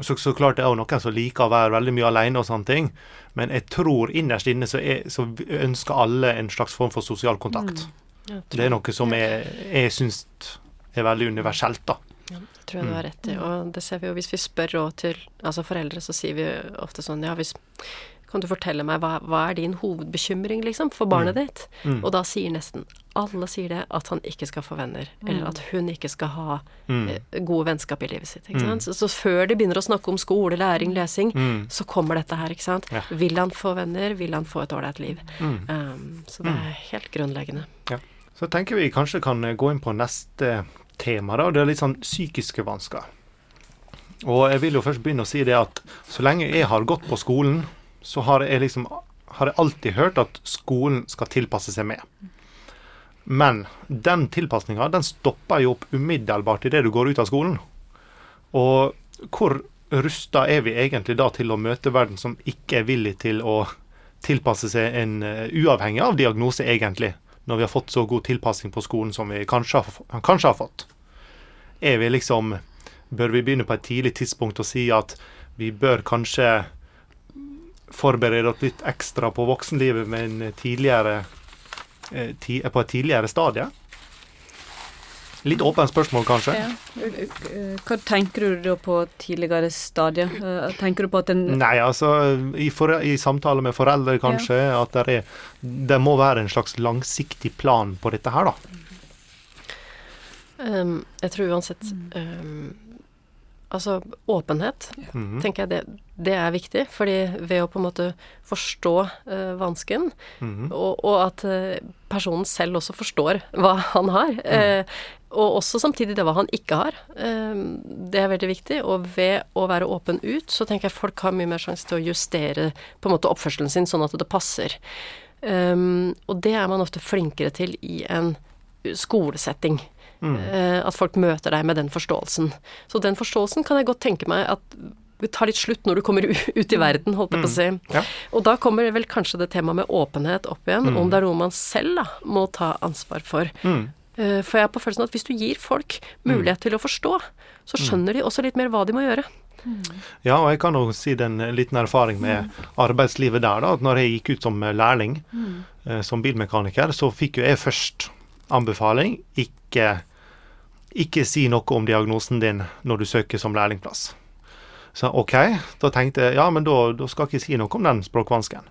så, så klart det er jo noen som liker å være veldig mye alene og sånne ting, men jeg tror innerst inne så, er, så ønsker alle en slags form for sosial kontakt.
Mm.
Det er noe som jeg, jeg syns er veldig universelt, da.
Ja, det tror jeg du har rett i. Og det ser vi jo hvis vi spør råd til altså foreldre, så sier vi ofte sånn Ja, hvis Kan du fortelle meg hva, hva er din hovedbekymring, liksom, for barnet ditt?
Mm.
Og da sier nesten alle sier det at han ikke skal få venner, eller at hun ikke skal ha
Mm.
eh, gode vennskap i livet sitt. Ikke sant? Så, så før de begynner å snakke om skole, læring, lesing,
Mm.
så kommer dette her, ikke sant.
Ja.
Vil han få venner? Vil han få et ålreit liv?
Mm.
Um, så det er helt grunnleggende.
Så tenker vi kanskje kan eh, gå inn på neste tema, da. Det er litt sånn psykiske vansker. Og jeg vil jo først begynne å si det at så lenge jeg har gått på skolen, så har jeg liksom har jeg alltid hørt at skolen skal tilpasse seg med. Men den tilpasninga stopper jo opp umiddelbart idet du går ut av skolen. Og hvor rusta er vi egentlig da til å møte verden som ikke er villig til å tilpasse seg en eh, uavhengig av diagnose, egentlig, når vi har fått så god tilpassing på skolen som vi kanskje har, kanskje har fått? Er vi liksom Bør vi begynne på et tidlig tidspunkt og si at vi bør kanskje forberede oss litt ekstra på voksenlivet med en tidligere, eh, ti, på et tidligere stadie? Litt åpent spørsmål, kanskje.
Ja. Eh, Hva tenker du da på tidligere stadier? Eh, Tenker du på at en
Nei, altså i, for, i samtale med foreldre, kanskje, at det, er, det må være en slags langsiktig plan på dette her, da.
Um, jeg tror uansett um, Altså, åpenhet
mm.
tenker jeg det, det er viktig. Fordi ved å på en måte forstå eh, vansken,
mm.
og, og at eh, personen selv også forstår hva han har, eh, og også samtidig det hva han ikke har, eh, det er veldig viktig. Og ved å være åpen ut, så tenker jeg folk har mye mer sjanse til å justere på en måte oppførselen sin sånn at det passer. Um, og det er man ofte flinkere til i en skolesetting. Eh, at folk møter deg med den forståelsen. Så den forståelsen kan jeg godt tenke meg at vi tar litt slutt når du kommer ut i verden, holdt jeg på å si.
Ja.
Og da kommer vel kanskje det temaet med åpenhet opp igjen, om det er noe man selv da må ta ansvar for.
Mm.
Eh, For jeg har på følelsen at hvis du gir folk mulighet til å forstå, så skjønner de også litt mer hva de må gjøre.
Ja, og jeg kan jo si den liten erfaring med arbeidslivet der, da. At når jeg gikk ut som lærling eh, som bilmekaniker, så fikk jo jeg først anbefaling ikke, ikke si noe om diagnosen din når du søker som lærlingplass. Så OK, da tenkte jeg ja, men da, da skal jeg ikke si noe om den språkvansken.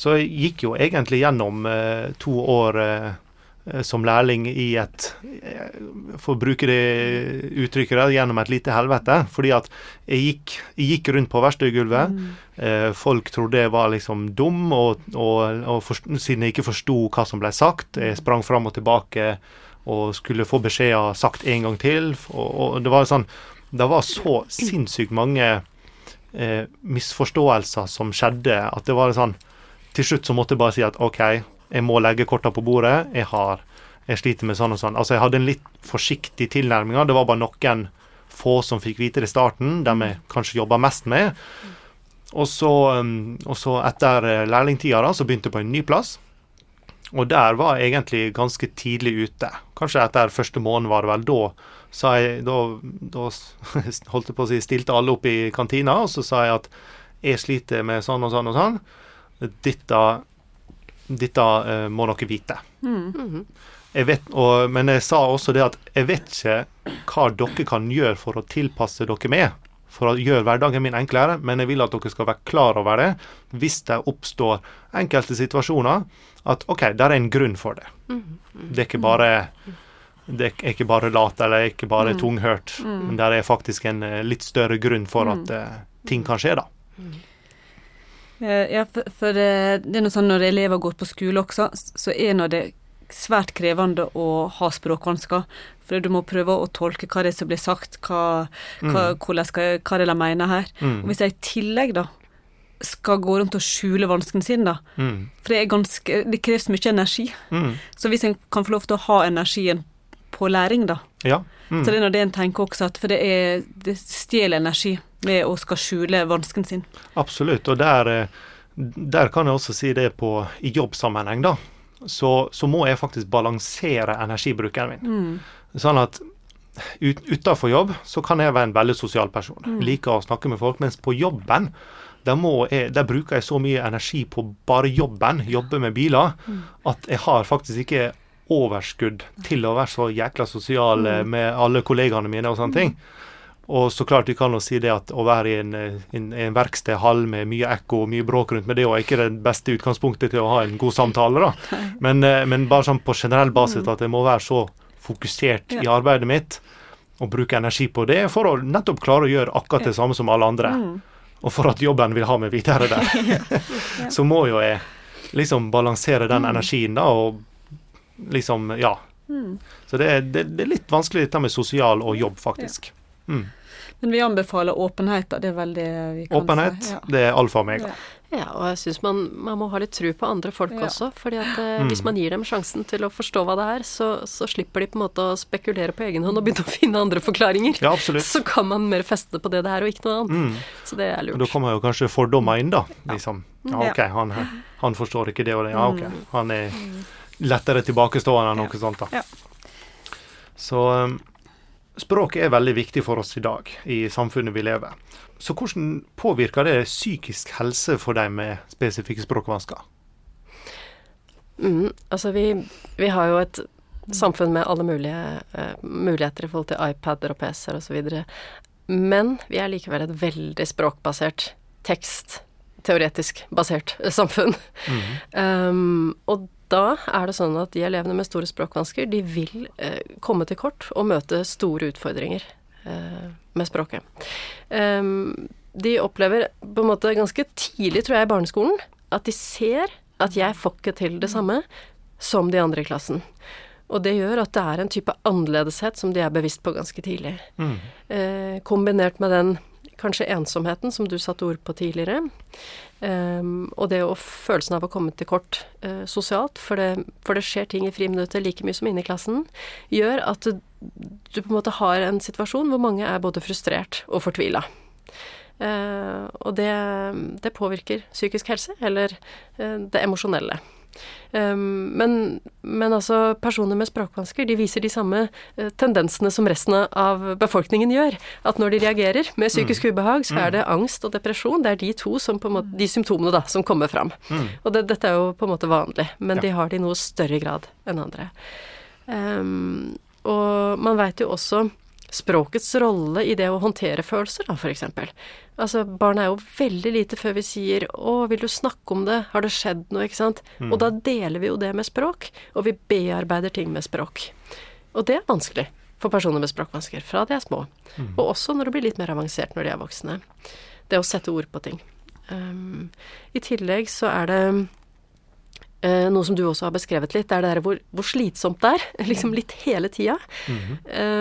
Så jeg gikk jo egentlig gjennom eh, to år eh, eh, som lærling i et eh, For å bruke det uttrykket der, gjennom et lite helvete. Fordi at jeg gikk, jeg gikk rundt på verkstedgulvet. Eh, folk trodde jeg var liksom dum, og, og, og for, siden jeg ikke forsto hva som ble sagt. Jeg sprang fram og tilbake og skulle få beskjeder sagt en gang til. Og, og det var sånn Det var så sinnssykt mange eh, misforståelser som skjedde, at det var sånn Til slutt så måtte jeg bare si at OK, jeg må legge korta på bordet. Jeg har jeg sliter med sånn og sånn. Altså, jeg hadde en litt forsiktig tilnærming. Det var bare noen få som fikk vite det i starten, dem jeg kanskje jobba mest med. Og så, um, og så etter eh, lærlingtida da, så begynte jeg på en ny plass. Og der var jeg egentlig ganske tidlig ute. Kanskje etter første måned var det vel. Da sa jeg Da, da holdt jeg på å si stilte alle opp i kantina, og så sa jeg at jeg sliter med sånn og sånn og sånn. Dette, dette uh, må dere vite.
Mhm.
Jeg vet, og, men jeg sa også det at jeg vet ikke hva dere kan gjøre for å tilpasse dere med. For å gjøre hverdagen min enklere, men jeg vil at dere skal være klar over det hvis det oppstår enkelte situasjoner. At OK, der er en grunn for det. Det er ikke bare det er ikke bare lat eller ikke bare tunghørt, men det er faktisk en eh, litt større grunn for at eh, ting kan skje, da.
Eh, Ja, for, for det er noe sånn når elever går på skole også, så er nå det svært krevende å ha språkvansker. For du må prøve å tolke hva det er som blir sagt, hva, hva, hvordan hva de mener her.
Mm.
Og hvis jeg i tillegg da skal gå rundt og skjule vansken sin, da,
Mm.
for det er ganske Det kreves mye energi.
Mm.
Så hvis en kan få lov til å ha energien på læring, da,
Ja. Mm.
så det er nå det en tenker også, at for det er Det stjeler energi med å skal skjule vansken sin.
Absolutt. Og der, eh, der kan jeg også si det på i jobbsammenheng, da. Så, så må jeg faktisk balansere energibruken min. Sånn at ut, utafor jobb så kan jeg være en veldig sosial person. Liker å snakke med folk. Mens på jobben der, må jeg, der bruker jeg så mye energi på bare jobben, jobbe med biler, at jeg har faktisk ikke overskudd til å være så jækla sosial eh, med alle kollegaene mine og sånne ting. Og så klart du kan jo si det at å være i en, en, en verkstedhall med mye ekko og mye bråk rundt med det, er ikke det beste utgangspunktet til å ha en god samtale, da. Men, eh, men bare sånn på generell basis at jeg må være så fokusert i arbeidet mitt og bruke energi på det for å nettopp klare å gjøre akkurat det samme som alle andre. Og for at jobben vil ha meg videre der. så må jo jeg liksom balansere den energien, da, og liksom Ja. Så det er, det, det er litt vanskelig dette med sosial og jobb, faktisk. Mm.
Men vi anbefaler åpenhet, da. Det er vel det vi kan
Åpenhet,
si. Ja.
det er alfa og omega.
Ja.
Ja, og jeg syns man, man må ha litt tru på andre folk
Ja.
også. fordi at eh,
Mm.
hvis man gir dem sjansen til å forstå hva det er, så, så slipper de på en måte å spekulere på egen hånd og begynne å finne andre forklaringer.
Ja, absolutt.
Så kan man mer feste på det det er, og ikke noe annet.
Mm.
Så det er
Og
lurt.
da kommer jo kanskje fordommer inn, da. Liksom. Ja,
Ja.
OK, han, han forstår ikke det og det. Ja, OK. Han er lettere tilbakestående enn noe sånt, da.
Ja.
Så um, språket er veldig viktig for oss i dag, i samfunnet vi lever. Så hvordan påvirker det psykisk helse for deg med spesifikke språkvansker?
Mm, altså vi, vi har jo et samfunn med alle mulige uh, muligheter i forhold til iPader og PC-er osv. Men vi er likevel et veldig språkbasert, tekst, teoretisk basert samfunn. Um, og da er det sånn at de elevene med store språkvansker, de vil eh, komme til kort og møte store utfordringer eh, med språket. Um, de opplever på en måte ganske tidlig, tror jeg, i barneskolen, at de ser at jeg får ikke til det samme som de andre i klassen. Og det gjør at det er en type annerledeshet som de er bevisst på ganske tidlig.
Mm.
Eh, kombinert med den kanskje ensomheten som du satte ord på tidligere. Um, og det å følelsen av å komme til kort uh, sosialt, for det, for det skjer ting i friminuttet like mye som inne i klassen, gjør at du, på en måte har en situasjon hvor mange er både frustrert og fortvila. Uh, og det, det påvirker psykisk helse, eller uh, det emosjonelle. Um, men, men altså, personer med språkvansker de viser de samme eh, tendensene som resten av befolkningen gjør. At når de reagerer med psykisk ubehag, så er det angst og depresjon. Det er de to som på en måte, de symptomene da, som kommer fram. Og det, dette er jo på en måte vanlig, men de har det i noe større grad enn andre. Um, og man veit jo også språkets rolle i det å håndtere følelser, da, for eksempel. Altså, barn er jo veldig lite før vi sier 'Å, vil du snakke om det? Har det skjedd noe?' ikke sant? Og da deler vi jo det med språk, og vi bearbeider ting med språk. Og det er vanskelig for personer med språkvansker fra de er små. Og også når det blir litt mer avansert når de er voksne. Det å sette ord på ting. Um, I tillegg så er det noe som du også har beskrevet litt, det er det der hvor, hvor slitsomt det er. Liksom litt hele tida.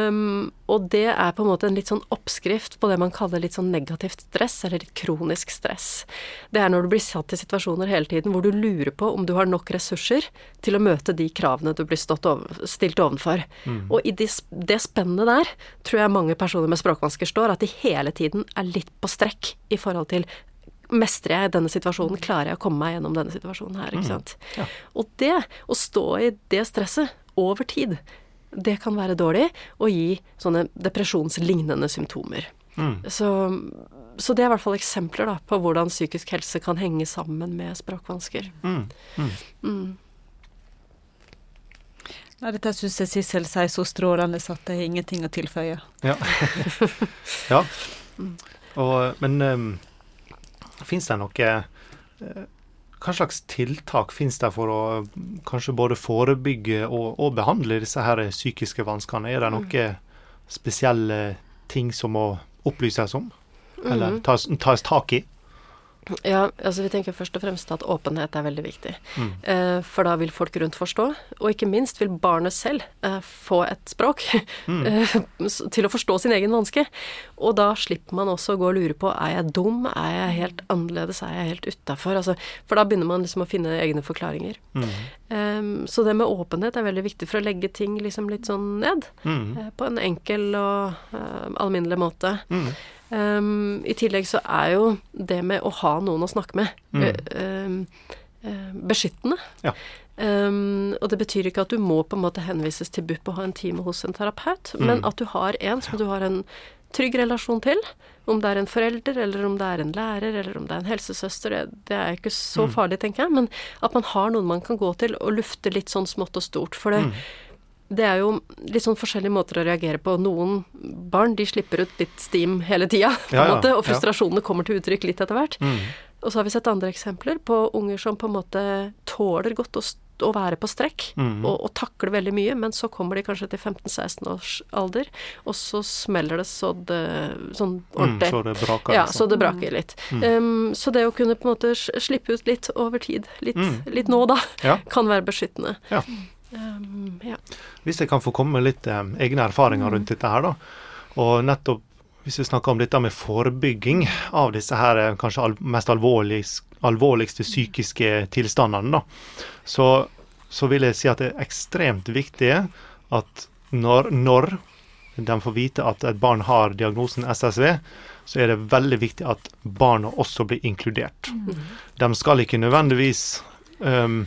um, og det er på en måte en litt sånn oppskrift på det man kaller litt sånn negativt stress, eller litt kronisk stress. Det er når du blir satt i situasjoner hele tiden hvor du lurer på om du har nok ressurser til å møte de kravene du blir over, stilt ovenfor. Og i det, sp- det spennet der tror jeg mange personer med språkvansker står, at de hele tiden er litt på strekk i forhold til Mestrer jeg denne situasjonen? Klarer jeg å komme meg gjennom denne situasjonen her? ikke sant? Og det, å stå i det stresset over tid, det kan være dårlig og gi sånne depresjonslignende symptomer. Så, så det er i hvert fall eksempler da, på hvordan psykisk helse kan henge sammen med språkvansker.
Nei, dette syns jeg Sissel sier så strålende at det er ingenting å tilføye.
Ja. ja. Og, men um, fins det noe eh, Hva slags tiltak finnes det for å kanskje både forebygge og, og behandle disse her psykiske vanskene? Er det noen spesielle ting som må opplyses om? Eller
Mhm.
tas, tas tak i?
Ja, altså vi tenker først og fremst at åpenhet er veldig viktig.
Mm.
Eh, for da vil folk rundt forstå, og ikke minst vil barnet selv eh, få et språk
Mm.
eh, til å forstå sin egen vanske. Og da slipper man også å gå og lure på er jeg dum, er jeg helt annerledes, er jeg helt utafor? Altså, for da begynner man liksom å finne egne forklaringer.
Mm.
Em, så det med åpenhet er veldig viktig for å legge ting liksom litt sånn ned.
Mm.
eh, på en enkel og eh, alminnelig måte.
Mm.
Um, I tillegg så er jo det med å ha noen å snakke med
Mm.
uh, eh, beskyttende.
Ja.
Um, og det betyr ikke at du må på en måte henvises til BUP og ha en time hos en terapeut,
Mm.
men at du har en som du har en trygg relasjon til. Om det er en forelder, eller om det er en lærer, eller om det er en helsesøster, det, det er ikke så
Mm.
farlig, tenker jeg. Men at man har noen man kan gå til og lufte litt sånn smått og stort. For det,
Mm.
Det er jo litt sånn forskjellige måter å reagere på. Noen barn de slipper ut litt steam hele tida, på
Ja, ja,
og
ja.
frustrasjonene kommer til uttrykk litt etter hvert.
Mm.
Og så har vi sett andre eksempler på unger som på en måte tåler godt å, å være på strekk,
Mm.
og, og takler veldig mye, men så kommer de kanskje til 15-16 års alder, og så smeller det så det sånn
Mm. Så det braker,
Ja,
liksom.
så det braker litt. Um, så det å kunne på en måte slippe ut litt over tid, litt,
Mm.
litt nå da,
Ja.
kan være beskyttende.
Ja.
Um, ja.
Hvis jeg kan få komme med litt um, egne erfaringer rundt dette her, da. Og nettopp hvis vi snakker om dette med forebygging av disse her eh, kanskje al mest alvorligst, alvorligste psykiske tilstandene, da, så, så vil jeg si at det er ekstremt viktig at når, når de får vite at et barn har diagnosen SSV, så er det veldig viktig at barna også blir inkludert. De skal ikke nødvendigvis um,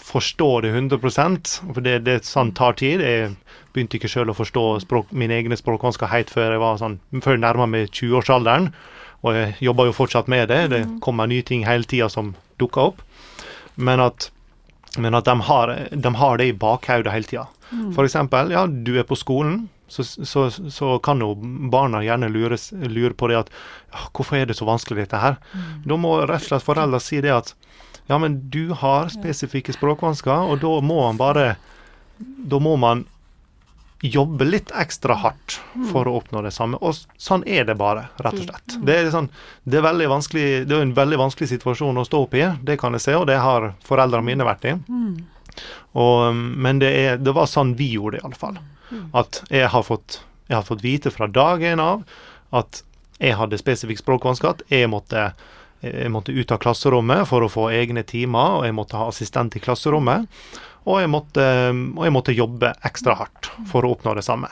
forstå det 100 for det, det sånn tar tid. Jeg begynte ikke sjøl å forstå språk, mine egne språkvansker helt før jeg var sånn, før jeg nærma meg 20-årsalderen. Og jeg jobber jo fortsatt med det. Det kommer nye ting hele tida som dukker opp. Men at, men at de, har, de har det i bakhodet hele tida. For eksempel, ja, du er på skolen, så, så, så kan jo barna gjerne lures, lure på det at hvorfor er det så vanskelig dette her? Da må rett og slett foreldre si det at ja, men du har spesifikke språkvansker, og da må man bare Da må man jobbe litt ekstra hardt for å oppnå det samme. Og sånn er det bare, rett og slett. Det er, sånn, det er, veldig vanskelig, det er en veldig vanskelig situasjon å stå opp i, det kan jeg se, og det har foreldrene mine vært i. Og, men det, er, det var sånn vi gjorde det, iallfall. At jeg har, fått, jeg har fått vite fra dag én av at jeg hadde spesifikk språkvansker, at jeg måtte, jeg måtte ut av klasserommet for å få egne timer, og jeg måtte ha assistent i klasserommet. Og jeg måtte, og jeg måtte jobbe ekstra hardt for å oppnå det samme.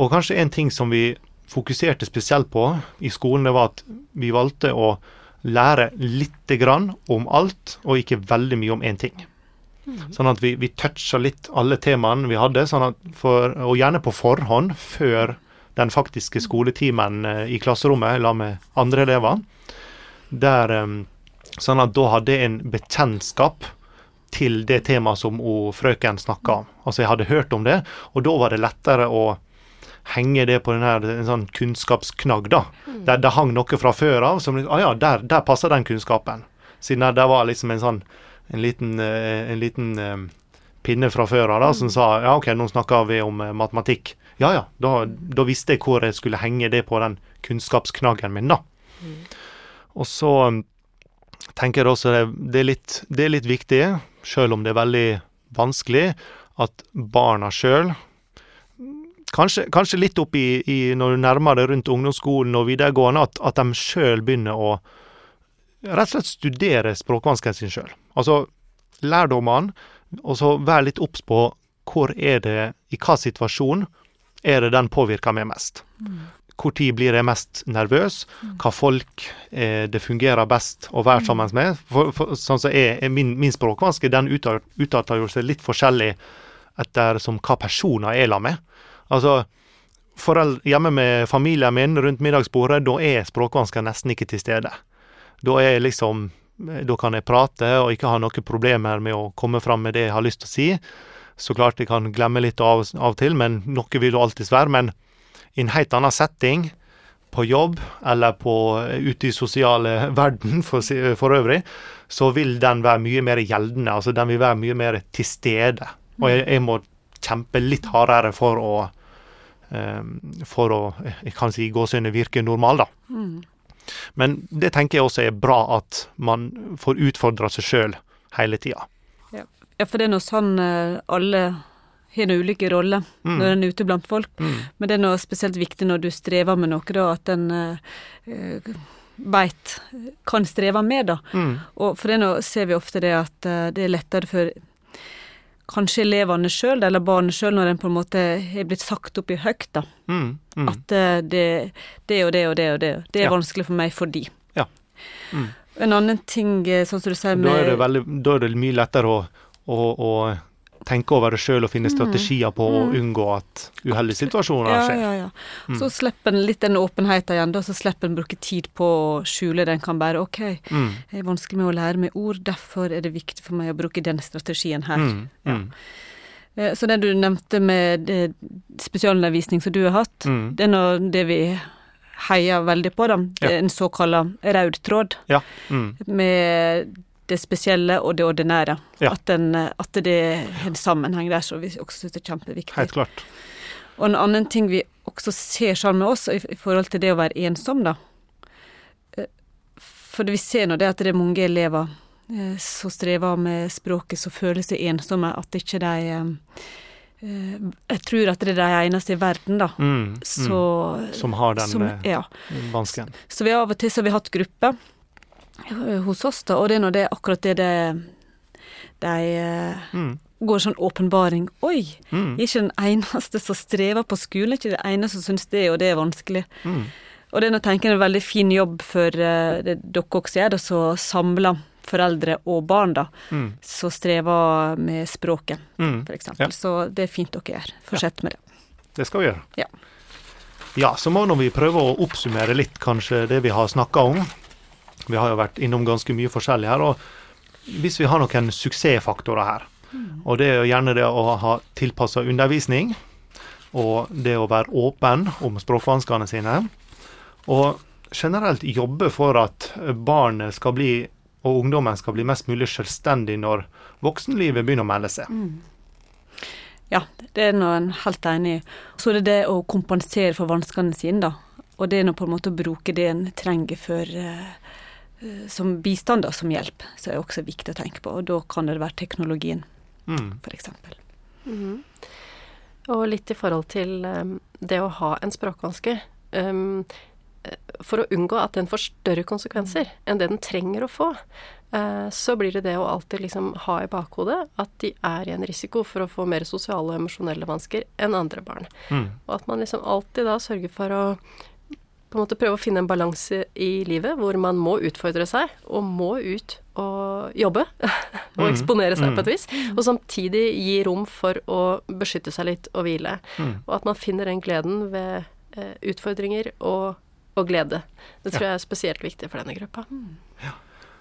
Og kanskje en ting som vi fokuserte spesielt på i skolen, det var at vi valgte å lære lite grann om alt, og ikke veldig mye om én ting. Sånn at vi, vi toucha litt alle temaene vi hadde, sånn for, og gjerne på forhånd, før den faktiske skoletimen eh, i klasserommet la med andre elever. Der, sånn at da hadde jeg en bekjentskap til det temaet som frøken snakka om. Altså jeg hadde hørt om det, og da var det lettere å henge det på denne, en sånn kunnskapsknagg, da. Der det hang noe fra før av som Å ja, der, der passer den kunnskapen. Siden der, der var liksom en sånn en liten, eh, en liten pinne fra før av da, som sa ja, OK, nå snakker vi om eh, matematikk. Ja ja, da, da visste jeg hvor jeg skulle henge det på den kunnskapsknaggen min, da. Og så eh, tenker jeg også det, er litt, det er litt viktig, sjøl om det er veldig vanskelig, at barna sjøl Kanskje, kanskje litt opp i, i når du nærmer deg rundt ungdomsskolen og videregående, at, at de sjøl begynner å rett og slett studere språkvanskene sine sjøl. Altså lærdommene, og så være litt obs på hvor er det, i hva situasjon er det den påvirker meg mest. Hvor tid blir jeg mest nervøs? Hva folk eh, det fungerer best å være sammen med? For, for, sånn som er, min, min språkvanske, den utar- utarter jo seg litt forskjellig etter som hva personer jeg er sammen med. Altså, foreldre, hjemme med familien min rundt middagsbordet, da er språkvansker nesten ikke til stede. Da er jeg liksom Da kan jeg prate og ikke ha noen problemer med å komme fram med det jeg har lyst til å si. Så klart jeg kan glemme litt av av og til, men noe vil jo alltids være. Men i en helt annen setting, på jobb eller på, ute i sosiale verden for, for øvrig, så vil den være mye mer gjeldende. Altså den vil være mye mer til stede. Og jeg, jeg må kjempe litt hardere for å eh, For å, jeg kan si gåsehudet, virke normal, da. Men det tenker jeg også er bra at man får utfordra seg sjøl hele tida.
Ja, for det er nå sånn eh, alle har noen ulike roller
Mm.
når en er ute blant folk. Men det er noe spesielt viktig når du strever med noe, da, at en uh, veit kan streve med, da.
Mm.
Og for det nå ser vi ofte det at uh, det er lettere for kanskje elevene sjøl, eller barnet sjøl, når en på en måte er blitt sagt opp i høyt, da.
Mm. Mm.
At eh, det, det og det og det og det, det er
Ja.
vanskelig for meg fordi.
Ja. Mm.
En annen ting, sånn som du sier
Da er det, veldig, da er det mye lettere å, å, å tenke over det sjøl og finne strategier på å unngå at uheldige situasjoner
skjer. Ja, ja, ja. Så slipper en litt den åpenheten igjen, da, så slipper en bruke tid på å skjule den. Kan bare OK,
Mm.
det er vanskelig med å lære meg ord, derfor er det viktig for meg å bruke den strategien her.
Mm. Mm.
Eh, Så det du nevnte med det spesialundervisning som du har hatt,
Mm.
det er nå det vi heier veldig på, da.
Ja.
en såkalla rød tråd
Ja. Mm.
med det spesielle og det ordinære.
Ja.
At, den, at det er en sammenheng der som vi også syns er kjempeviktig.
Helt klart.
Og en annen ting vi også ser sammen med oss i, forhold til det å være ensom, da. Eh, For vi ser nå det at det er mange elever eh, som strever med språket, som føler seg ensomme, at ikke de eh, Jeg tror at det er de eneste i verden, da.
Mm.
Så,
Mm. Som har den
som, ja.
vansken.
Så vi av og til så har vi hatt grupper hos oss, da, og det er nå det akkurat det det de eh,
Mm.
går sånn åpenbaring. Oi,
Mm.
jeg er ikke den eneste som strever på skolen, ikke den eneste som syns det og det er vanskelig.
Mm.
Og det er nå tenker jeg en veldig fin jobb for eh, det dere også gjør, å samle foreldre og barn, da,
Mm.
som strever med språket,
Mm.
eksempel.
Ja.
Så det er fint dere gjør. Fortsett med det.
Det skal vi gjøre.
Ja.
Ja, så må nå vi prøve å oppsummere litt kanskje det vi har snakka om. Vi har jo vært innom ganske mye forskjellig her. og Hvis vi har noen suksessfaktorer her, og det er jo gjerne det å ha tilpassa undervisning, og det å være åpen om språkvanskene sine, og generelt jobbe for at barnet skal bli, og ungdommen skal bli mest mulig selvstendig når voksenlivet begynner å melde seg.
Ja, det er nå en helt enig i. Så er det det å kompensere for vanskene sine, da. Og det er nå på en måte å bruke det en trenger for eh, som bistand, da, som hjelp. Så er det også viktig å tenke på. Og da kan det være teknologien,
Mm.
for eksempel.
-hmm. Og litt i forhold til um, det å ha en språkvanske. Um, eh, for å unngå at den får større konsekvenser enn det den trenger å få, eh, så blir det det å alltid liksom ha i bakhodet at de er i en risiko for å få mer sosiale og emosjonelle vansker enn andre barn.
Mm.
Og at man liksom alltid da sørger for å på en måte prøve å finne en balanse i livet hvor man må utfordre seg, og må ut og jobbe. og
Mhm.
eksponere seg
Mm.
på et vis. Og samtidig gi rom for å beskytte seg litt og hvile.
Mm.
Og at man finner den gleden ved eh, utfordringer og, og glede. Det tror jeg er spesielt viktig for denne gruppa.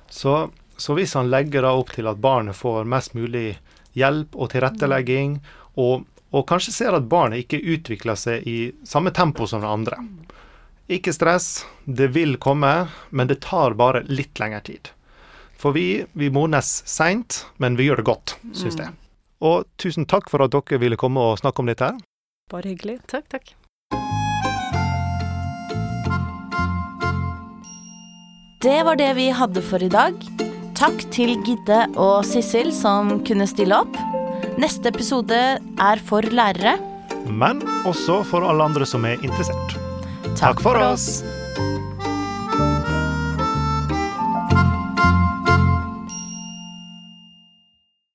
Så, så hvis han legger da opp til at barnet får mest mulig hjelp og tilrettelegging, og, og kanskje ser at barnet ikke utvikler seg i samme tempo som det andre Ikke stress, det vil komme, men det tar bare litt lengre tid. For vi, vi modnes seint, men vi gjør det godt, syns jeg. Og tusen takk for at dere ville komme og snakke om dette. her.
Bare hyggelig.
Takk, takk.
Det var det vi hadde for i dag. Takk til Gidde og Sissel som kunne stille opp. Neste episode er for lærere.
Men også for alle andre som er interessert. Takk for oss!